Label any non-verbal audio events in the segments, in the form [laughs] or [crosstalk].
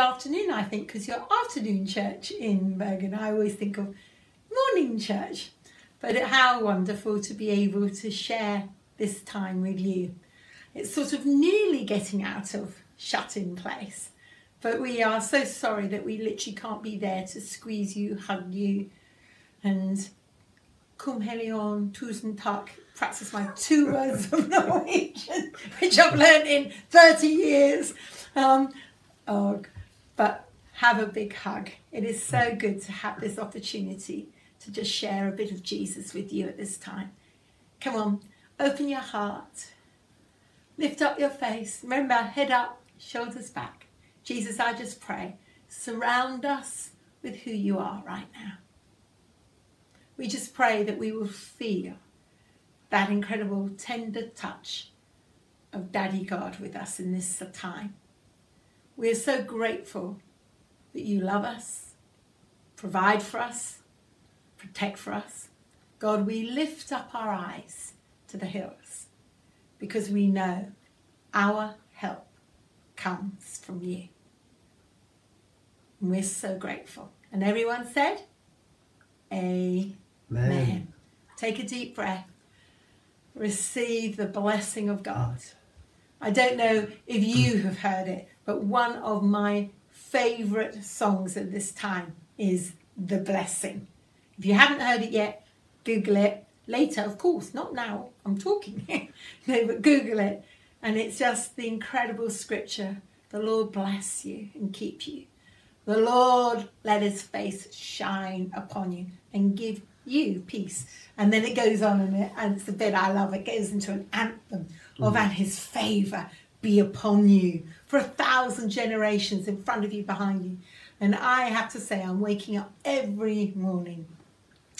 afternoon, I think, because you're afternoon church in Bergen. I always think of morning church. But how wonderful to be able to share this time with you. It's sort of nearly getting out of shut in place. But we are so sorry that we literally can't be there to squeeze you, hug you, and Cum Helion, Tusen Tak, practice my two words of Norwegian, [laughs] which I've learned in 30 years. Um, oh, but have a big hug. It is so good to have this opportunity to just share a bit of Jesus with you at this time. Come on, open your heart, lift up your face. Remember, head up, shoulders back. Jesus, I just pray, surround us with who you are right now. We just pray that we will feel that incredible tender touch of Daddy God with us in this time. We are so grateful that you love us, provide for us, protect for us. God, we lift up our eyes to the hills because we know our help comes from you. And we're so grateful. And everyone said, Amen. Amen. Take a deep breath. Receive the blessing of God. I don't know if you have heard it, but one of my favourite songs at this time is The Blessing. If you haven't heard it yet, Google it. Later, of course, not now, I'm talking. [laughs] no, but Google it. And it's just the incredible scripture. The Lord bless you and keep you. The Lord let his face shine upon you and give you peace. And then it goes on and, it, and it's the bit I love. It goes into an anthem of mm. and his favour be upon you for a thousand generations in front of you, behind you. And I have to say, I'm waking up every morning.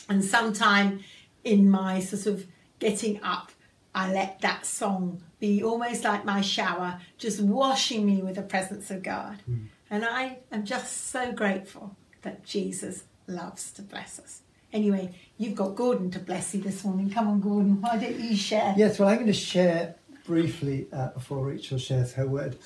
And sometime in my sort of getting up, I let that song be almost like my shower, just washing me with the presence of God. Mm. And I am just so grateful that Jesus loves to bless us. Anyway, you've got Gordon to bless you this morning. Come on, Gordon, why don't you share? Yes, well, I'm going to share briefly uh, before Rachel shares her word.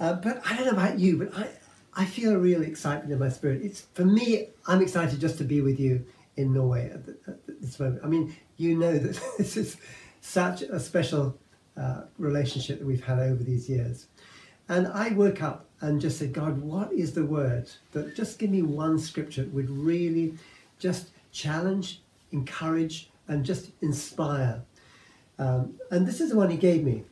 Uh, but I don't know about you, but I, I feel a real excitement in my spirit. It's For me, I'm excited just to be with you in Norway at, the, at this moment. I mean, you know that [laughs] this is such a special uh, relationship that we've had over these years. And I woke up and just said, God, what is the word that just give me one scripture that would really just challenge, encourage, and just inspire. Um, and this is the one he gave me.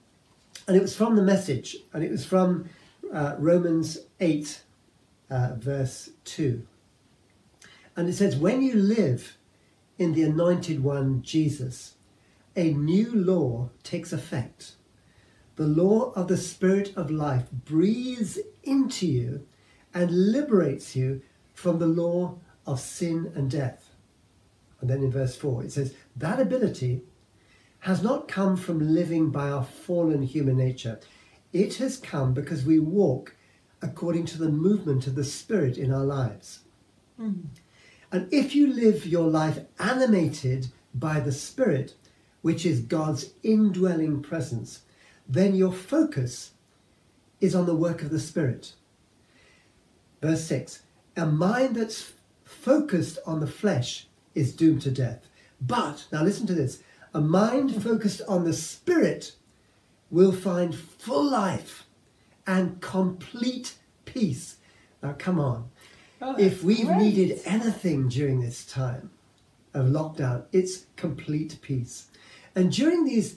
And it was from the message, and it was from uh, Romans 8, uh, verse 2. And it says, When you live in the anointed one, Jesus, a new law takes effect. The law of the Spirit of life breathes into you and liberates you from the law of sin and death. And then in verse 4, it says, That ability has not come from living by our fallen human nature. It has come because we walk according to the movement of the Spirit in our lives. Mm. And if you live your life animated by the Spirit, which is God's indwelling presence, then your focus is on the work of the Spirit. Verse 6 A mind that's focused on the flesh is doomed to death. But, now listen to this a mind focused on the spirit will find full life and complete peace. Now, come on. Oh, if we've great. needed anything during this time of lockdown, it's complete peace. And during these,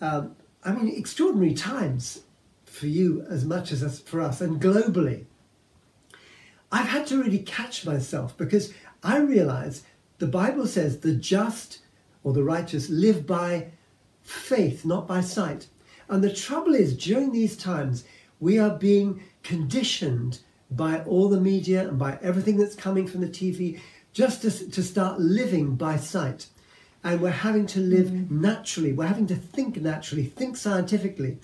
um, I mean, extraordinary times for you as much as for us, and globally, I've had to really catch myself because I realize the Bible says the just or the righteous live by faith, not by sight. And the trouble is, during these times, we are being conditioned by all the media and by everything that's coming from the TV just to, to start living by sight. And we're having to live mm-hmm. naturally. We're having to think naturally, think scientifically.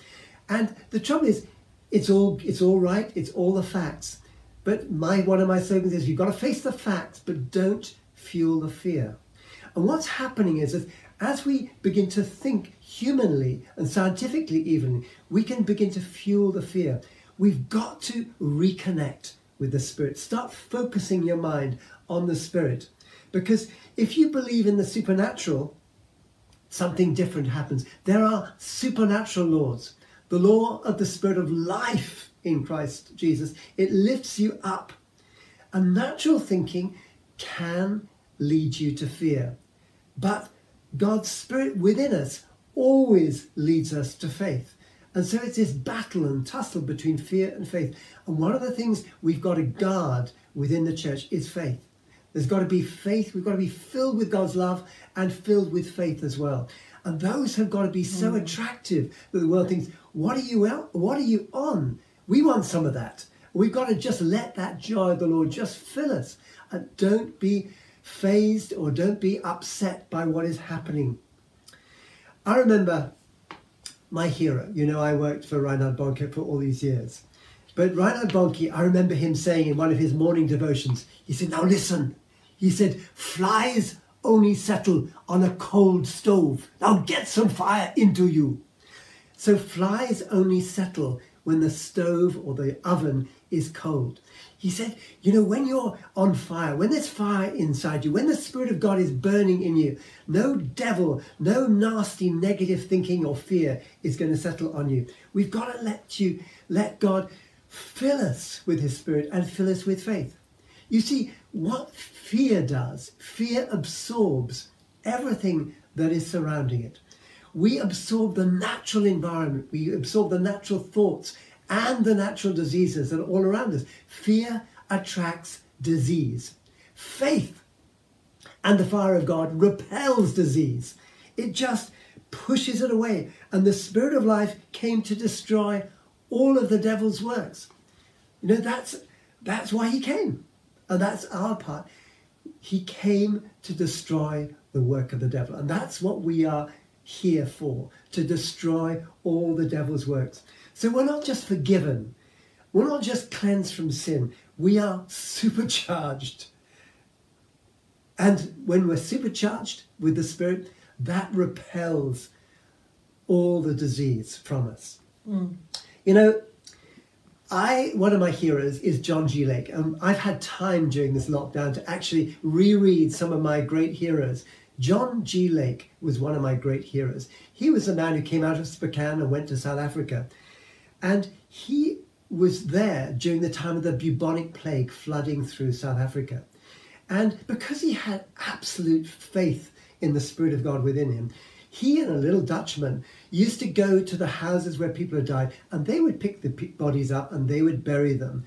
And the trouble is, it's all it's all right. It's all the facts. But my one of my slogans is you've got to face the facts, but don't fuel the fear. And what's happening is that as we begin to think humanly and scientifically, even, we can begin to fuel the fear. We've got to reconnect with the Spirit. Start focusing your mind on the Spirit. Because if you believe in the supernatural, something different happens. There are supernatural laws. The law of the Spirit of life in Christ Jesus, it lifts you up. And natural thinking can lead you to fear. But God's Spirit within us always leads us to faith. And so it's this battle and tussle between fear and faith. And one of the things we've got to guard within the church is faith. There's got to be faith. We've got to be filled with God's love and filled with faith as well. And those have got to be so mm. attractive that the world thinks, "What are you out? What are you on?" We want some of that. We've got to just let that joy of the Lord just fill us, and don't be fazed or don't be upset by what is happening. I remember my hero. You know, I worked for Reinhard Bonnke for all these years. But Reinhard Bonnke, I remember him saying in one of his morning devotions, he said, Now listen, he said, flies only settle on a cold stove. Now get some fire into you. So flies only settle when the stove or the oven is cold. He said, you know, when you're on fire, when there's fire inside you, when the Spirit of God is burning in you, no devil, no nasty negative thinking or fear is going to settle on you. We've got to let you, let God fill us with His Spirit and fill us with faith. You see, what fear does, fear absorbs everything that is surrounding it. We absorb the natural environment, we absorb the natural thoughts and the natural diseases that are all around us. Fear attracts disease. Faith and the fire of God repels disease. It just pushes it away. And the Spirit of life came to destroy all of the devil's works. You know, that's that's why he came. And that's our part. He came to destroy the work of the devil. And that's what we are here for, to destroy all the devil's works. So we're not just forgiven. We're not just cleansed from sin. We are supercharged. And when we're supercharged with the Spirit, that repels all the disease from us. You know, I one of my heroes is John G. Lake. Um, I've had time during this lockdown to actually reread some of my great heroes. John G. Lake was one of my great heroes. He was a man who came out of Spokane and went to South Africa. And he was there during the time of the bubonic plague flooding through South Africa. And because he had absolute faith in the Spirit of God within him, he and a little Dutchman used to go to the houses where people had died and they would pick the bodies up and they would bury them.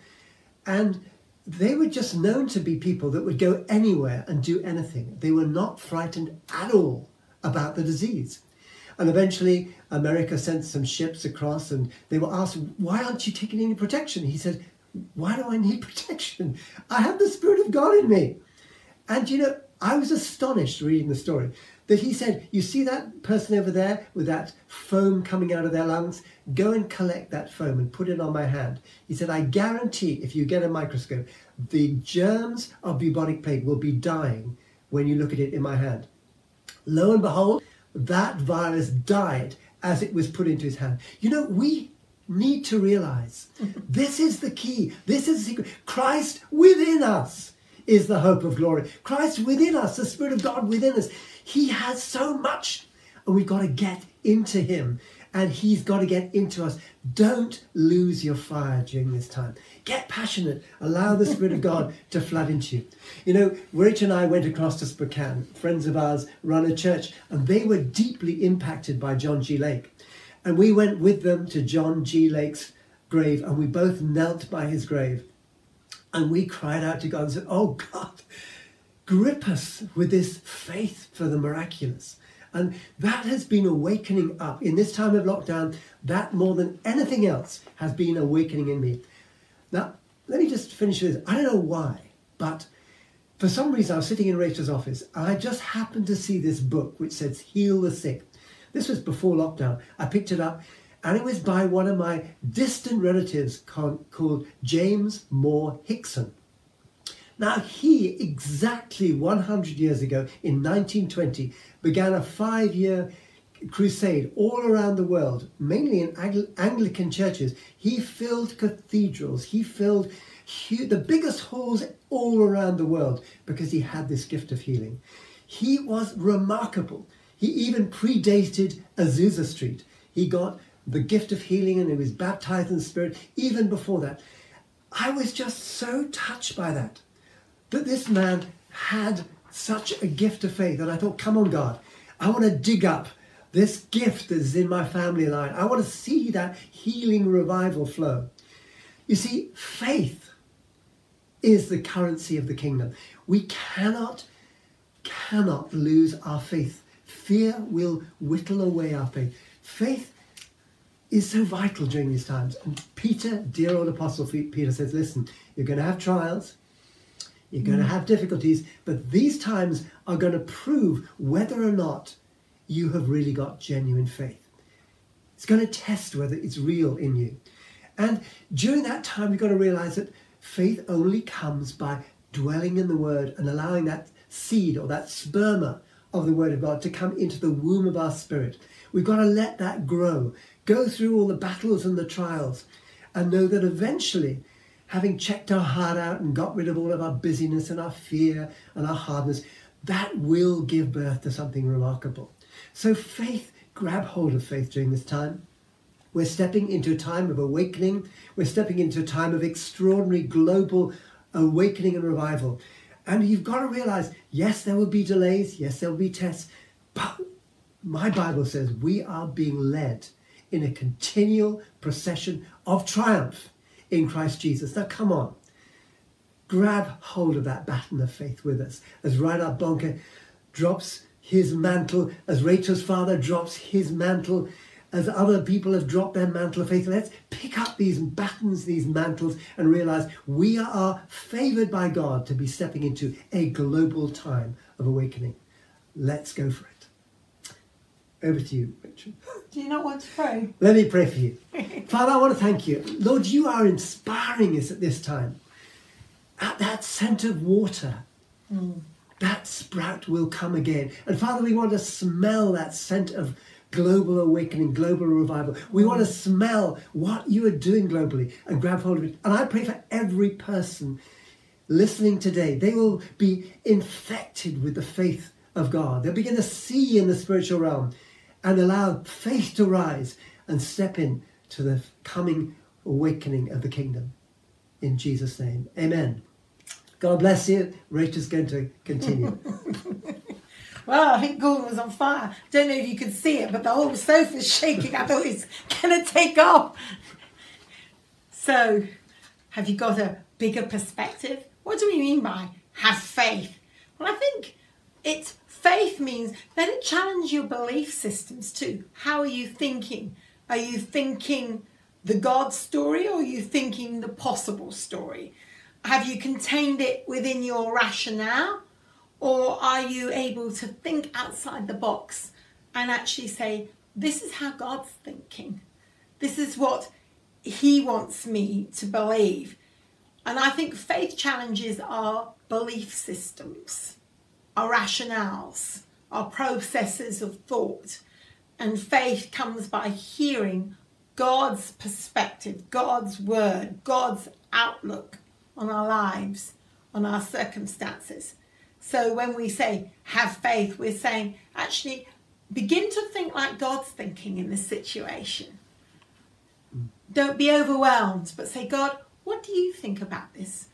And they were just known to be people that would go anywhere and do anything. They were not frightened at all about the disease. And eventually, America sent some ships across and they were asked, Why aren't you taking any protection? He said, Why do I need [laughs] protection? I have the Spirit of God in me. And you know, I was astonished reading the story that he said, You see that person over there with that foam coming out of their lungs? Go and collect that foam and put it on my hand. He said, I guarantee if you get a microscope, the germs of bubonic plague will be dying when you look at it in my hand. Lo and behold, that virus died as it was put into his hand. You know, we need to realize [laughs] this is the key. This is the secret. Christ within us is the hope of glory. Christ within us, the Spirit of God within us. He has so much, and we've got to get into Him and He's got to get into us. Don't lose your fire during this time. Get passionate. Allow the Spirit of God [laughs] to flood into you. You know, Rich and I went across to Spokane. Friends of ours run a church, and they were deeply impacted by John G. Lake. And we went with them to John G. Lake's grave, and we both knelt by his grave. And we cried out to God and said, Oh God, grip us with this faith for the miraculous. And that has been awakening up. In this time of lockdown, that more than anything else has been awakening in me. Now, let me just finish this. I don't know why, but for some reason I was sitting in Rachel's office and I just happened to see this book which says Heal the Sick. This was before lockdown. I picked it up and it was by one of my distant relatives called James Moore Hickson. Now, he exactly 100 years ago in 1920 began a five year crusade all around the world, mainly in Anglican churches. He filled cathedrals, he filled the biggest halls all around the world because he had this gift of healing. He was remarkable. He even predated Azusa Street. He got the gift of healing and he was baptized in the Spirit even before that. I was just so touched by that, that this man had such a gift of faith. And I thought, come on, God, I want to dig up this gift that is in my family line. I want to see that healing revival flow. You see, faith is the currency of the kingdom. We cannot, cannot lose our faith. Fear will whittle away our faith. Faith is so vital during these times. And Peter, dear old apostle Peter, says, listen, you're going to have trials, you're going to mm. have difficulties, but these times are going to prove whether or not you have really got genuine faith. It's going to test whether it's real in you. And during that time, you've got to realize that faith only comes by dwelling in the Word and allowing that seed or that sperma of the Word of God to come into the womb of our spirit. We've got to let that grow, go through all the battles and the trials, and know that eventually having checked our heart out and got rid of all of our busyness and our fear and our hardness, that will give birth to something remarkable. So, faith, grab hold of faith during this time. We're stepping into a time of awakening. We're stepping into a time of extraordinary global awakening and revival. And you've got to realize yes, there will be delays, yes, there will be tests, but my Bible says we are being led in a continual procession of triumph in Christ Jesus. Now, come on. Grab hold of that baton of faith with us as Reinhard Bonnke drops his mantle, as Rachel's father drops his mantle, as other people have dropped their mantle of faith. Let's pick up these batons, these mantles, and realize we are favored by God to be stepping into a global time of awakening. Let's go for it. Over to you, Rachel. [laughs] Do you not want to pray? Let me pray for you. [laughs] Father, I want to thank you. Lord, you are inspiring us at this time. At that scent of water, mm. that sprout will come again. And Father, we want to smell that scent of global awakening, global revival. We want to mm. smell what you are doing globally and grab hold of it. And I pray for every person listening today, they will be infected with the faith of God. They'll begin to see in the spiritual realm and allow faith to rise and step in to the coming awakening of the kingdom. In Jesus' name, amen. God bless you. Rachel's going to continue. [laughs] well, I think Gordon was on fire. Don't know if you could see it, but the whole sofa's shaking. I thought it's going to take off. So, have you got a bigger perspective? What do we mean by have faith? Well, I think it's faith means let it challenge your belief systems too. How are you thinking? Are you thinking the God story or are you thinking the possible story? Have you contained it within your rationale or are you able to think outside the box and actually say, this is how God's thinking? This is what He wants me to believe. And I think faith challenges our belief systems our rationales, our processes of thought. And faith comes by hearing God's perspective, God's word, God's outlook on our lives, on our circumstances. So when we say have faith, we're saying, actually, begin to think like God's thinking in this situation. Don't be overwhelmed, but say, God, what do you think about this?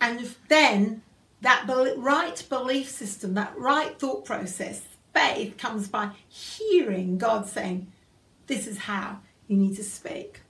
And then that bel- right belief system, that right thought process, faith comes by hearing God saying, This is how you need to speak.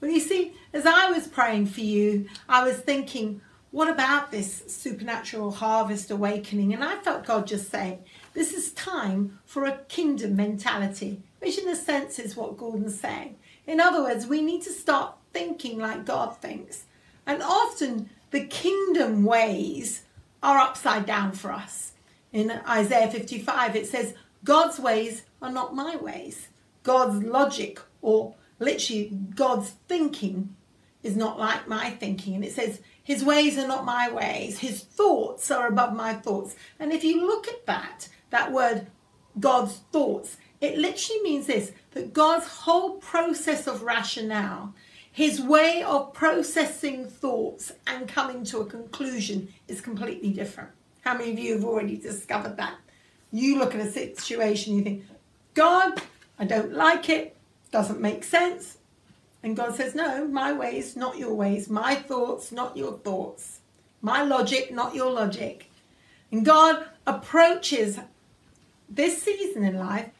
Well, you see, as I was praying for you, I was thinking, what about this supernatural harvest awakening? And I felt God just saying, this is time for a kingdom mentality, which in a sense is what Gordon's saying. In other words, we need to start thinking like God thinks. And often the kingdom ways are upside down for us. In Isaiah 55, it says, God's ways are not my ways. God's logic, or literally God's thinking, is not like my thinking. And it says, His ways are not my ways. His thoughts are above my thoughts. And if you look at that, that word, God's thoughts, it literally means this that God's whole process of rationale, his way of processing thoughts and coming to a conclusion is completely different. How many of you have already discovered that? You look at a situation, you think, God, I don't like it, doesn't make sense. And God says, No, my ways, not your ways. My thoughts, not your thoughts. My logic, not your logic. And God approaches this season in life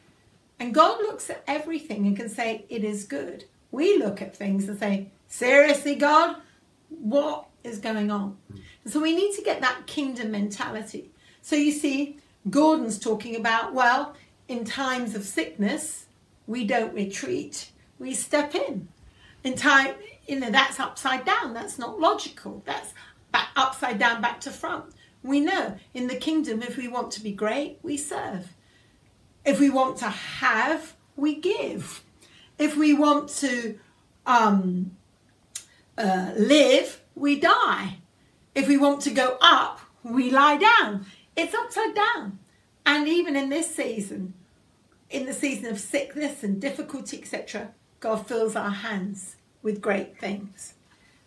and God looks at everything and can say, It is good. We look at things and say, Seriously, God, what is going on? And so we need to get that kingdom mentality. So you see, Gordon's talking about, well, in times of sickness, we don't retreat, we step in. In time, you know, that's upside down. That's not logical. That's back upside down, back to front. We know in the kingdom, if we want to be great, we serve. If we want to have, we give. If we want to um, uh, live, we die. If we want to go up, we lie down. It's upside down. And even in this season, in the season of sickness and difficulty, etc., God fills our hands with great things.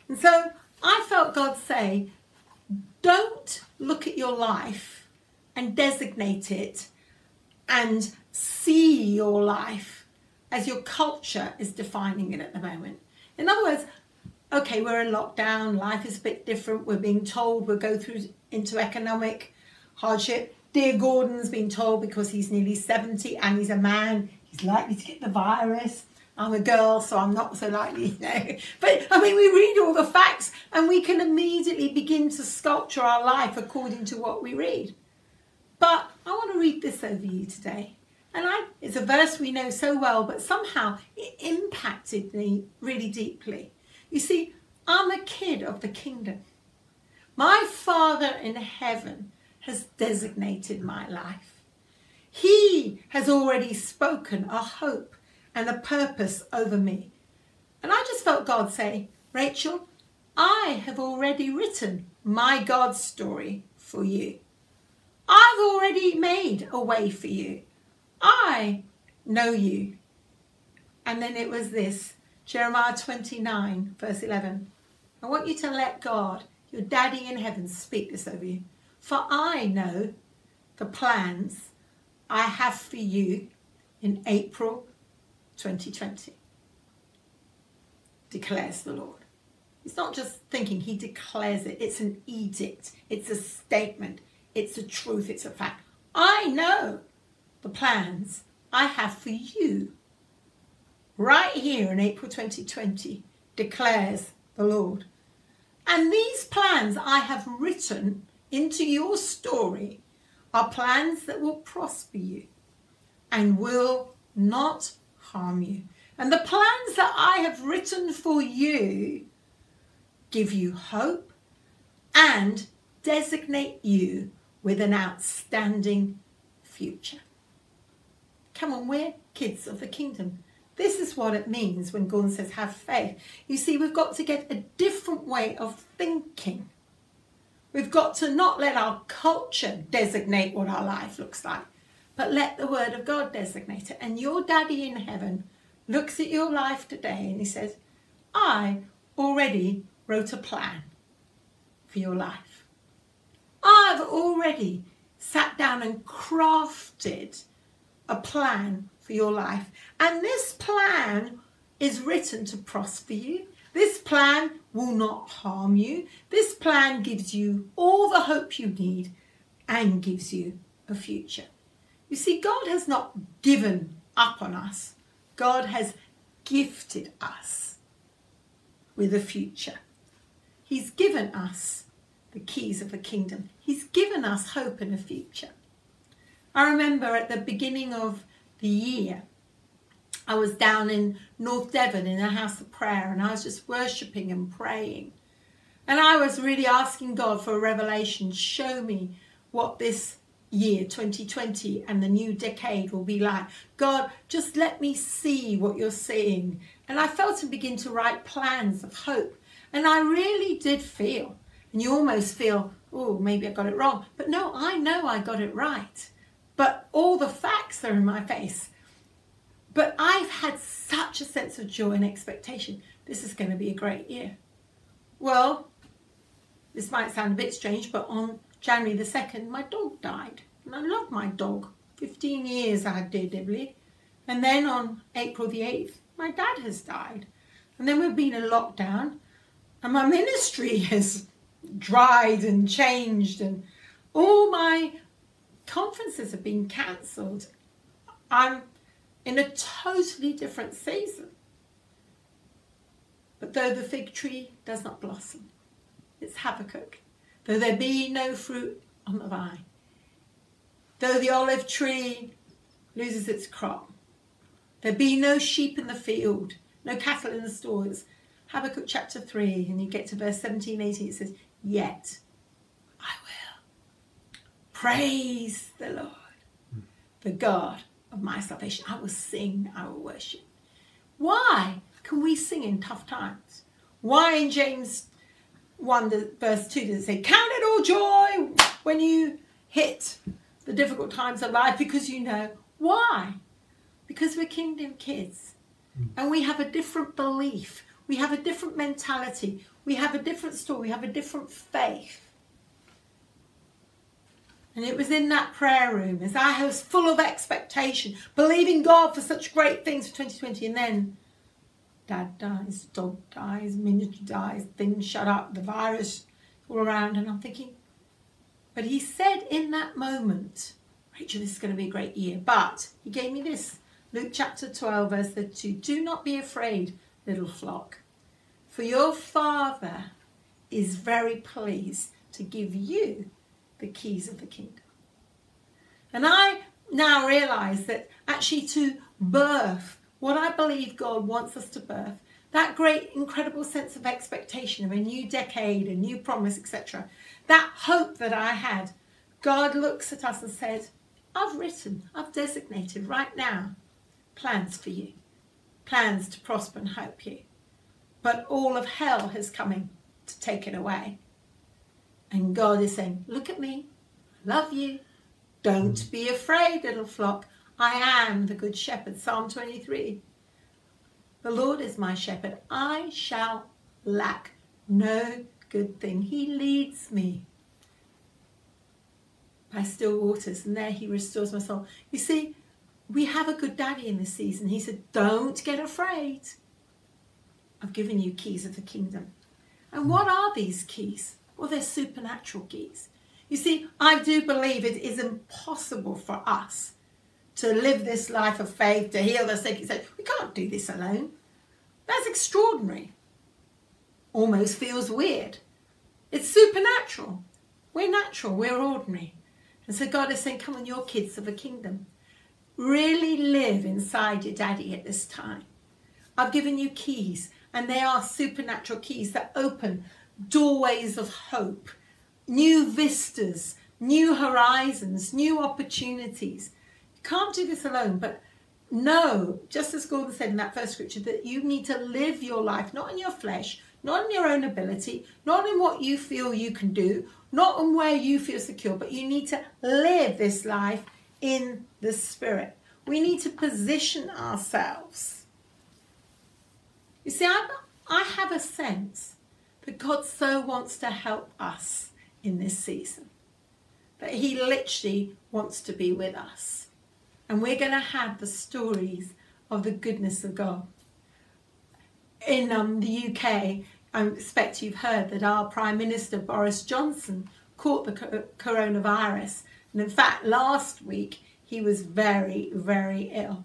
And so I felt God say, don't look at your life and designate it and see your life as your culture is defining it at the moment. In other words, okay, we're in lockdown, life is a bit different, we're being told we'll go through into economic hardship. Dear Gordon's been told because he's nearly 70 and he's a man, he's likely to get the virus. I'm a girl, so I'm not so likely, [laughs] you know. But I mean, we read all the facts and we can immediately begin to sculpture our life according to what we read. But I want to read this over you today. And I, it's a verse we know so well, but somehow it impacted me really deeply. You see, I'm a kid of the kingdom. My Father in heaven has designated my life. He has already spoken a hope and a purpose over me. And I just felt God say, Rachel, I have already written my God story for you. I've already made a way for you. I know you. And then it was this Jeremiah 29, verse 11. I want you to let God, your daddy in heaven, speak this over you. For I know the plans I have for you in April 2020, declares the Lord. It's not just thinking, he declares it. It's an edict, it's a statement, it's a truth, it's a fact. I know the plans I have for you. Right here in April 2020, declares the Lord. And these plans I have written into your story are plans that will prosper you and will not harm you. And the plans that I have written for you give you hope and designate you with an outstanding future. Come on, we're kids of the kingdom. This is what it means when Gordon says have faith. You see, we've got to get a different way of thinking. We've got to not let our culture designate what our life looks like, but let the word of God designate it. And your daddy in heaven looks at your life today and he says, I already wrote a plan for your life. I've already sat down and crafted a plan for your life. And this plan is written to prosper you. This plan will not harm you. This plan gives you all the hope you need and gives you a future. You see, God has not given up on us, God has gifted us with a future. He's given us the keys of the kingdom, He's given us hope and a future. I remember at the beginning of the year, I was down in North Devon in a house of prayer and I was just worshipping and praying. And I was really asking God for a revelation. Show me what this year 2020 and the new decade will be like. God, just let me see what you're seeing. And I felt to begin to write plans of hope. And I really did feel, and you almost feel, oh, maybe I got it wrong. But no, I know I got it right. But all the facts are in my face. But I've had such a sense of joy and expectation. This is going to be a great year. Well, this might sound a bit strange, but on January the 2nd, my dog died. And I love my dog. 15 years I had dear Dibley. And then on April the 8th, my dad has died. And then we've been in lockdown, and my [laughs] ministry has dried and changed, and all my conferences have been cancelled. I'm in a totally different season. But though the fig tree does not blossom, it's Habakkuk. Though there be no fruit on the vine, though the olive tree loses its crop, there be no sheep in the field, no cattle in the stores. Habakkuk chapter 3, and you get to verse 17, 18, it says, Yet praise the Lord, the God of my salvation. I will sing, I will worship. Why can we sing in tough times? Why in James 1 verse 2 does it say, Count it all joy when you hit the difficult times of life because you know why? Because we're kingdom kids hmm. and we have a different belief, we have a different mentality, we have a different story, we have a different faith. And it was in that prayer room as I was full of expectation, believing God for such great things for 2020. And then dad dies, dog dies, ministry dies, things shut up, the virus all around. And I'm thinking, but he said in that moment, Rachel, this is going to be a great year. But he gave me this Luke chapter 12, verse 32 Do not be afraid, little flock, for your Father is very pleased to give you the keys of the kingdom. And I now realize that actually to birth what I believe God wants us to birth, that great, incredible sense of expectation of a new decade, a new promise, etc., that hope that I had, God looks at us and said, I've written, I've designated right now plans for you, plans to prosper and help you. But all of hell is coming to take it away. And God is saying, Look at me, I love you. Don't be afraid, little flock. I am the good shepherd. Psalm 23. The Lord is my shepherd. I shall lack no good thing. He leads me by still waters, and there he restores my soul. You see, we have a good daddy in this season. He said, Don't get afraid. I've given you keys of the kingdom. And what are these keys? Well, they're supernatural keys. You see, I do believe it is impossible for us to live this life of faith, to heal the sick. Etc. We can't do this alone. That's extraordinary. Almost feels weird. It's supernatural. We're natural, we're ordinary. And so God is saying, Come on, your kids of the kingdom. Really live inside your daddy at this time. I've given you keys, and they are supernatural keys that open doorways of hope, new vistas, new horizons, new opportunities. You can't do this alone, but know, just as Gordon said in that first scripture, that you need to live your life not in your flesh, not in your own ability, not in what you feel you can do, not on where you feel secure, but you need to live this life in the spirit. We need to position ourselves. You see, I, I have a sense that God so wants to help us in this season. That He literally wants to be with us. and we're going to have the stories of the goodness of God. In um, the UK, I expect you've heard that our Prime Minister Boris Johnson caught the coronavirus. And in fact, last week he was very, very ill.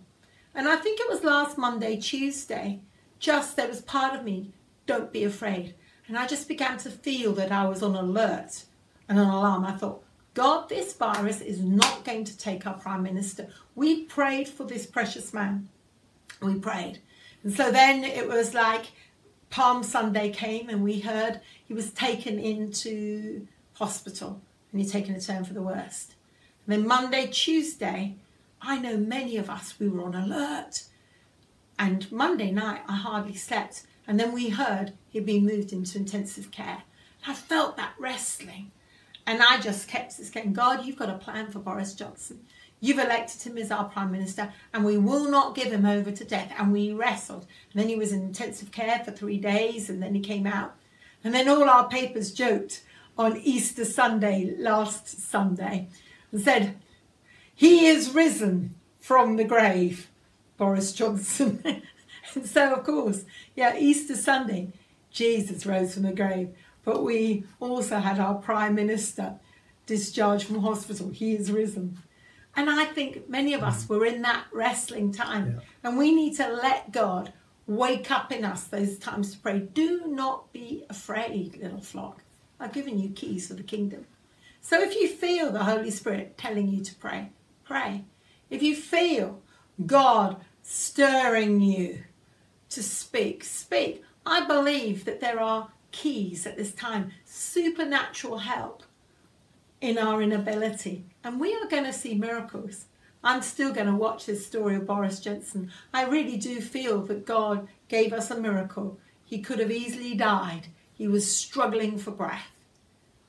And I think it was last Monday, Tuesday, just there was part of me, don't be afraid. And I just began to feel that I was on alert and an alarm. I thought, God, this virus is not going to take our Prime Minister. We prayed for this precious man. We prayed. And so then it was like Palm Sunday came and we heard he was taken into hospital and he'd taken a turn for the worst. And then Monday, Tuesday, I know many of us, we were on alert. And Monday night, I hardly slept. And then we heard he'd been moved into intensive care. I felt that wrestling. And I just kept saying, God, you've got a plan for Boris Johnson. You've elected him as our Prime Minister, and we will not give him over to death. And we wrestled. And then he was in intensive care for three days, and then he came out. And then all our papers joked on Easter Sunday, last Sunday, and said, He is risen from the grave, Boris Johnson. [laughs] and [laughs] so, of course, yeah, Easter Sunday, Jesus rose from the grave. But we also had our Prime Minister discharged from hospital. He is risen. And I think many of us mm. were in that wrestling time. Yeah. And we need to let God wake up in us those times to pray. Do not be afraid, little flock. I've given you keys for the kingdom. So if you feel the Holy Spirit telling you to pray, pray. If you feel God stirring you to speak, speak. I believe that there are keys at this time, supernatural help in our inability. And we are going to see miracles. I'm still going to watch this story of Boris Johnson. I really do feel that God gave us a miracle. He could have easily died. He was struggling for breath.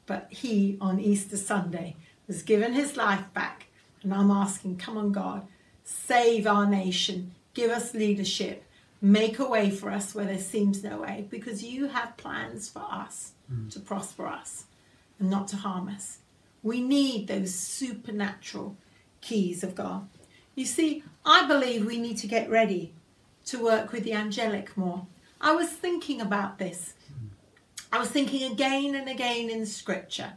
But he, on Easter Sunday, was given his life back. And I'm asking, come on, God, save our nation, give us leadership, make a way for us where there seems no way, because you have plans for us mm. to prosper us and not to harm us. We need those supernatural keys of God. You see, I believe we need to get ready to work with the angelic more. I was thinking about this. I was thinking again and again in scripture.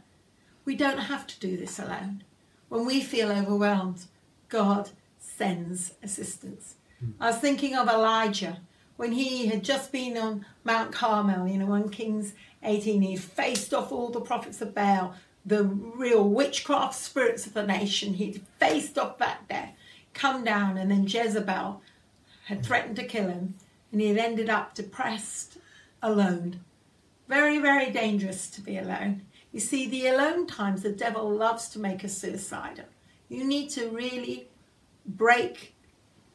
We don't have to do this alone. When we feel overwhelmed, God sends assistance. I was thinking of Elijah when he had just been on Mount Carmel, you know, 1 Kings 18. He faced off all the prophets of Baal, the real witchcraft spirits of the nation. He'd faced off that death, come down, and then Jezebel had threatened to kill him, and he had ended up depressed, alone. Very, very dangerous to be alone. You see, the alone times, the devil loves to make us suicidal. You need to really break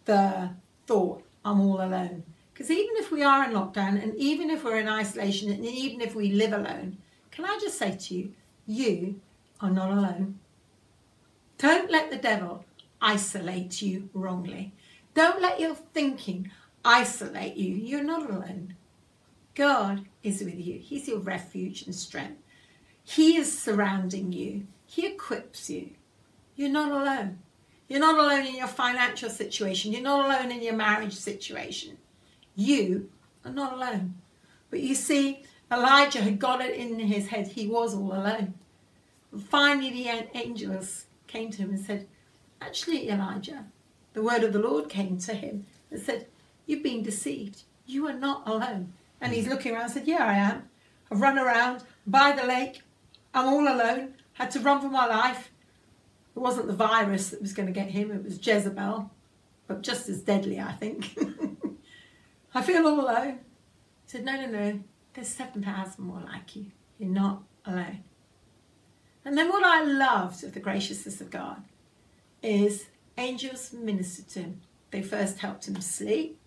the thought, I'm all alone. Because even if we are in lockdown, and even if we're in isolation, and even if we live alone, can I just say to you, you are not alone. Don't let the devil isolate you wrongly. Don't let your thinking isolate you. You're not alone. God is with you. He's your refuge and strength. He is surrounding you. He equips you. You're not alone. You're not alone in your financial situation. You're not alone in your marriage situation. You are not alone. But you see, Elijah had got it in his head he was all alone. Finally, the angels came to him and said, Actually, Elijah, the word of the Lord came to him and said, You've been deceived. You are not alone. And he's looking around and said, Yeah, I am. I've run around by the lake. I'm all alone. Had to run for my life. It wasn't the virus that was going to get him, it was Jezebel. But just as deadly, I think. [laughs] I feel all alone. He said, No, no, no. There's 7,000 more like you. You're not alone. And then what I loved of the graciousness of God is angels ministered to him. They first helped him sleep,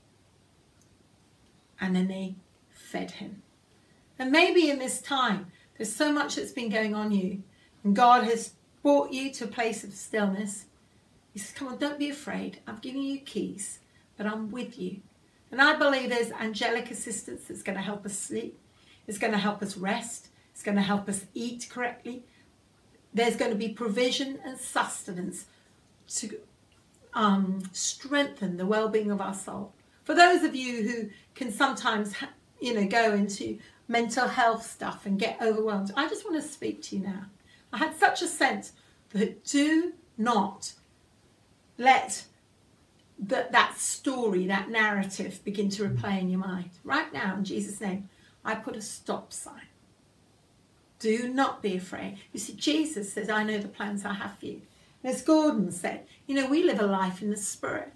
and then they fed him. And maybe in this time, there's so much that's been going on you, and God has brought you to a place of stillness. He says, Come on, don't be afraid. I'm giving you keys, but I'm with you. And I believe there's angelic assistance that's going to help us sleep, it's going to help us rest, it's going to help us eat correctly. There's going to be provision and sustenance to um, strengthen the well-being of our soul. For those of you who can sometimes, you know, go into mental health stuff and get overwhelmed, I just want to speak to you now. I had such a sense that do not let that that story, that narrative begin to replay in your mind. Right now, in Jesus' name, I put a stop sign. Do not be afraid. You see, Jesus says, I know the plans I have for you. And as Gordon said, you know, we live a life in the spirit.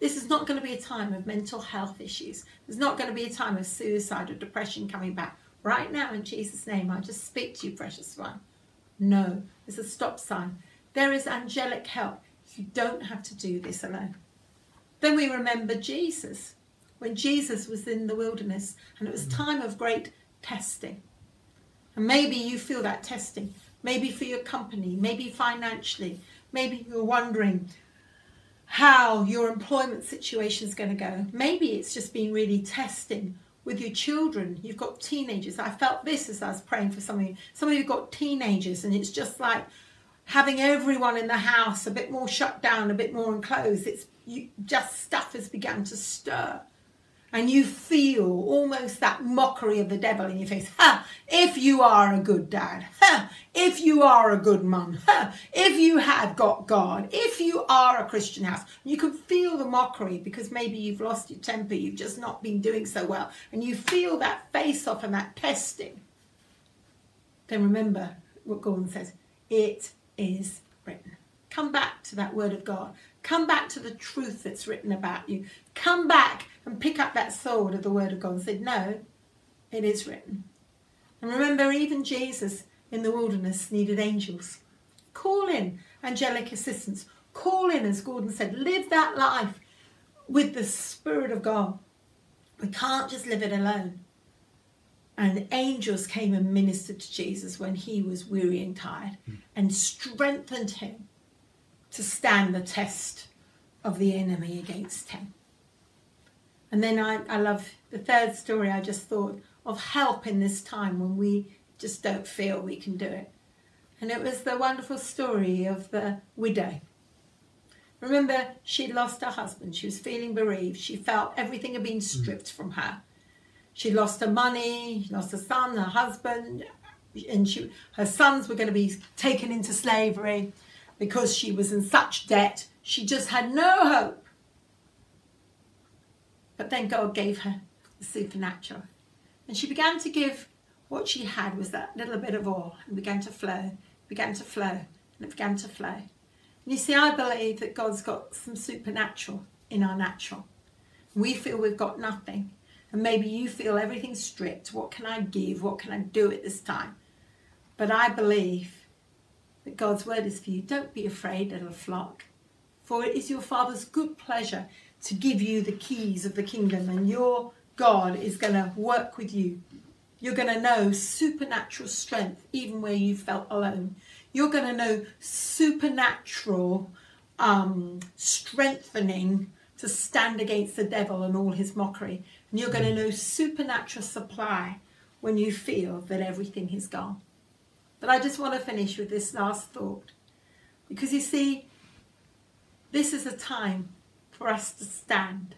This is not going to be a time of mental health issues. There's not going to be a time of suicide or depression coming back. Right now, in Jesus' name, I just speak to you, precious one. No, there's a stop sign. There is angelic help. You don't have to do this alone. Then we remember Jesus, when Jesus was in the wilderness and it was mm. time of great testing. And maybe you feel that testing, maybe for your company, maybe financially, maybe you're wondering how your employment situation is going to go. Maybe it's just been really testing with your children. You've got teenagers. I felt this as I was praying for some of you. Some of you have got teenagers, and it's just like having everyone in the house a bit more shut down, a bit more enclosed. It's you, just stuff has begun to stir. And you feel almost that mockery of the devil in your face. Ha! If you are a good dad. Ha! If you are a good mum. Ha! If you have got God. If you are a Christian house. You can feel the mockery because maybe you've lost your temper. You've just not been doing so well. And you feel that face off and that testing. Then remember what Gordon says. It is written. Come back to that word of God. Come back to the truth that's written about you. Come back and pick up that sword of the word of God and say, No, it is written. And remember, even Jesus in the wilderness needed angels. Call in angelic assistance. Call in, as Gordon said, live that life with the Spirit of God. We can't just live it alone. And angels came and ministered to Jesus when he was weary and tired hmm. and strengthened him to stand the test of the enemy against him. And then I, I love the third story I just thought of help in this time when we just don't feel we can do it. And it was the wonderful story of the widow. Remember, she'd lost her husband. She was feeling bereaved. She felt everything had been stripped mm. from her. She lost her money, she lost her son, her husband, and she, her sons were going to be taken into slavery because she was in such debt. She just had no hope. But then God gave her the supernatural. And she began to give what she had was that little bit of oil and began to flow, began to flow, and it began to flow. And you see, I believe that God's got some supernatural in our natural. We feel we've got nothing. And maybe you feel everything's stripped. What can I give? What can I do at this time? But I believe that God's word is for you. Don't be afraid, little flock, for it is your Father's good pleasure to give you the keys of the kingdom, and your God is going to work with you. You're going to know supernatural strength even where you felt alone. You're going to know supernatural um, strengthening to stand against the devil and all his mockery. And you're going to know supernatural supply when you feel that everything is gone. But I just want to finish with this last thought. Because you see, this is a time for us to stand.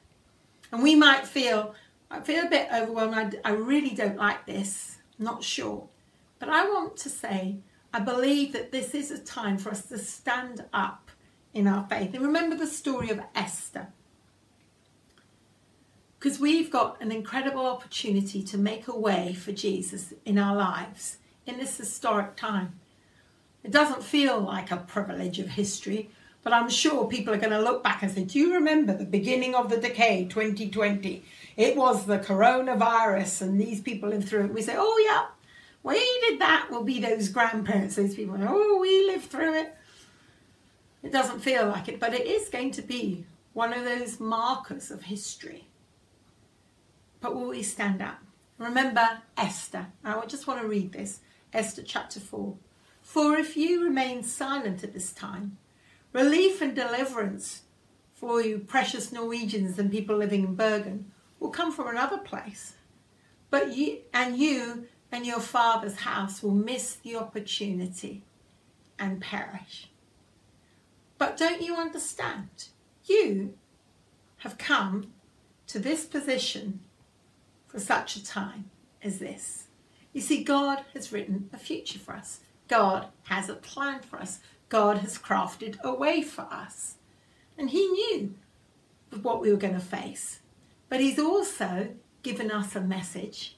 And we might feel, I feel a bit overwhelmed. I, I really don't like this. I'm not sure. But I want to say, I believe that this is a time for us to stand up in our faith. And remember the story of Esther because we've got an incredible opportunity to make a way for Jesus in our lives in this historic time. It doesn't feel like a privilege of history, but I'm sure people are going to look back and say, Do you remember the beginning of the decade 2020? It was the coronavirus, and these people lived through it. We say, Oh, yeah, we did that. We'll be those grandparents, those people. Oh, we lived through it. It doesn't feel like it, but it is going to be one of those markers of history but will we stand up? Remember Esther. I just want to read this Esther chapter 4. For if you remain silent at this time, relief and deliverance for you, precious Norwegians and people living in Bergen, will come from another place. But you and you and your father's house will miss the opportunity and perish. But don't you understand? You have come to this position for such a time as this. You see, God has written a future for us. God has a plan for us. God has crafted a way for us. And He knew what we were going to face. But He's also given us a message.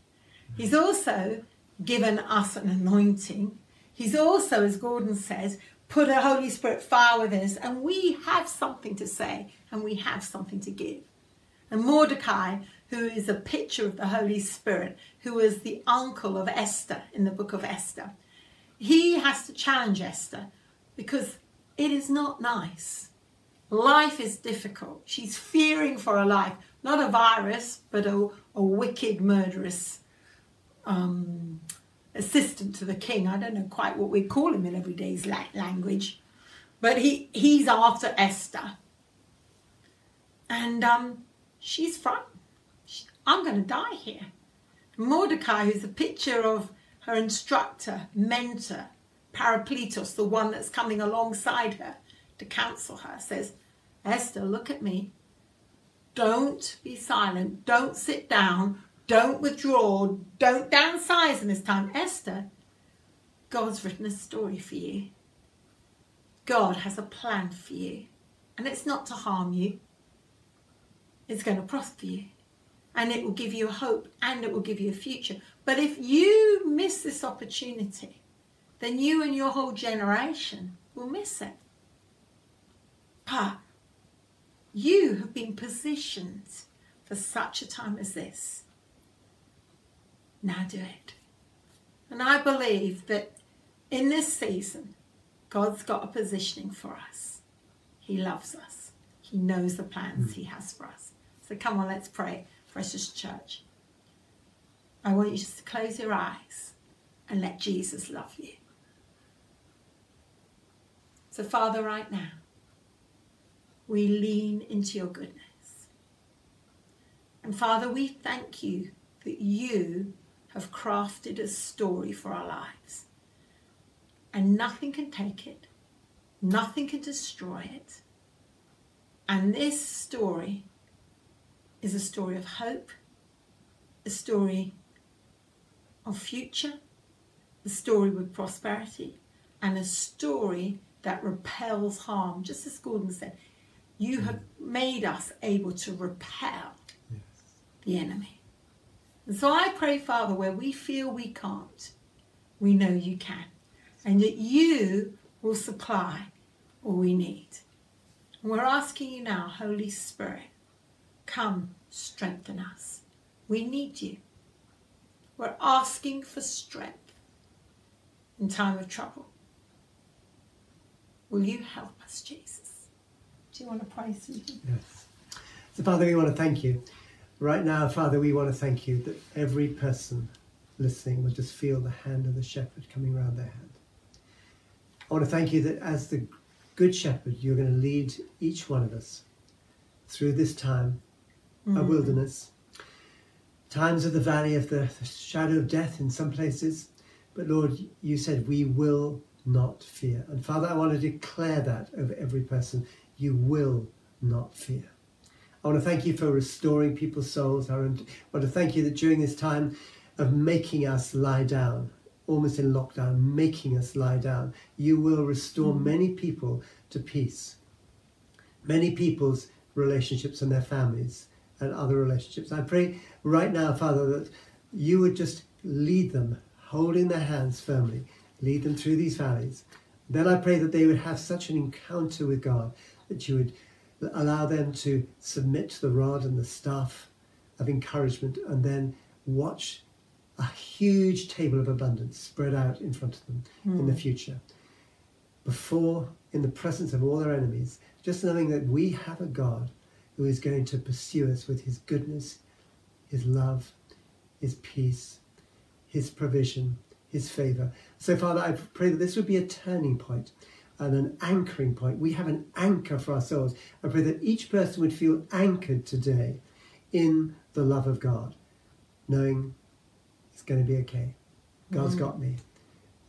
He's also given us an anointing. He's also, as Gordon says, put a Holy Spirit fire within us, and we have something to say and we have something to give. And Mordecai, who is a picture of the Holy Spirit, who was the uncle of Esther in the book of Esther, he has to challenge Esther because it is not nice. Life is difficult. She's fearing for her life, not a virus, but a, a wicked, murderous um, assistant to the king. I don't know quite what we call him in everyday's language, but he, he's after Esther. And um, she's frightened. I'm going to die here. Mordecai, who's a picture of her instructor, mentor, Paracletos, the one that's coming alongside her to counsel her, says, Esther, look at me. Don't be silent. Don't sit down. Don't withdraw. Don't downsize in this time. Esther, God's written a story for you. God has a plan for you. And it's not to harm you, it's going to prosper you. And it will give you a hope and it will give you a future. But if you miss this opportunity, then you and your whole generation will miss it. But you have been positioned for such a time as this. Now do it. And I believe that in this season, God's got a positioning for us. He loves us. He knows the plans He has for us. So come on, let's pray, precious church. I want you just to close your eyes and let Jesus love you. So, Father, right now, we lean into your goodness. And Father, we thank you that you have crafted a story for our lives. And nothing can take it, nothing can destroy it. And this story is a story of hope, a story of future, a story with prosperity, and a story that repels harm. Just as Gordon said, you mm. have made us able to repel yes. the enemy. And so I pray, Father, where we feel we can't, we know you can. And that you will supply all we need. And we're asking you now, Holy Spirit, come strengthen us. We need you. We're asking for strength in time of trouble. Will you help us, Jesus? Do you want to pray, Susan? Yes. So, Father, we want to thank you. Right now, Father, we want to thank you that every person listening will just feel the hand of the shepherd coming around their hand. I want to thank you that as the good shepherd, you're going to lead each one of us through this time mm. of wilderness, times of the valley of the, the shadow of death in some places. But Lord, you said we will not fear. And Father, I want to declare that over every person. You will not fear. I want to thank you for restoring people's souls. I want to thank you that during this time of making us lie down, almost in lockdown, making us lie down, you will restore mm. many people to peace. Many people's relationships and their families and other relationships. I pray right now, Father, that you would just lead them, holding their hands firmly, lead them through these valleys. Then I pray that they would have such an encounter with God that you would allow them to submit to the rod and the staff of encouragement and then watch a huge table of abundance spread out in front of them mm. in the hmm. future. Before, in the presence of all their enemies, just knowing that we have a God who is going to pursue us with his goodness, his love, his peace, his provision, his favor. So, Father, I pray that this would be a turning point and an anchoring point. We have an anchor for ourselves. I pray that each person would feel anchored today in the love of God, knowing it's going to be okay. God's mm. got me,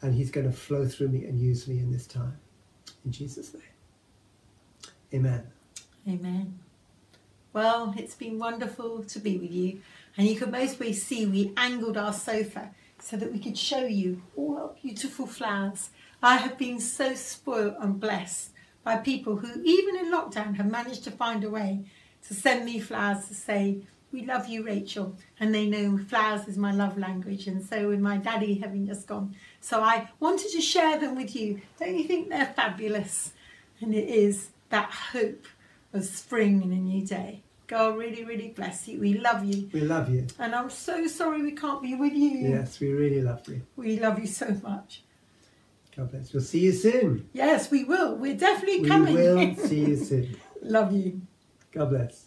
and He's going to flow through me and use me in this time. In Jesus' name. Amen. Amen. Well, it's been wonderful to be with you. And you could mostly see we angled our sofa so that we could show you oh, all our beautiful flowers. I have been so spoiled and blessed by people who, even in lockdown, have managed to find a way to send me flowers to say, We love you, Rachel. And they know flowers is my love language. And so, with my daddy having just gone, so I wanted to share them with you. Don't you think they're fabulous? And it is that hope of spring and a new day. God really, really bless you. We love you. We love you. And I'm so sorry we can't be with you. Yes, we really love you. We love you so much. God bless. We'll see you soon. Yes, we will. We're definitely We coming. We will [laughs] see you soon. love you. God bless.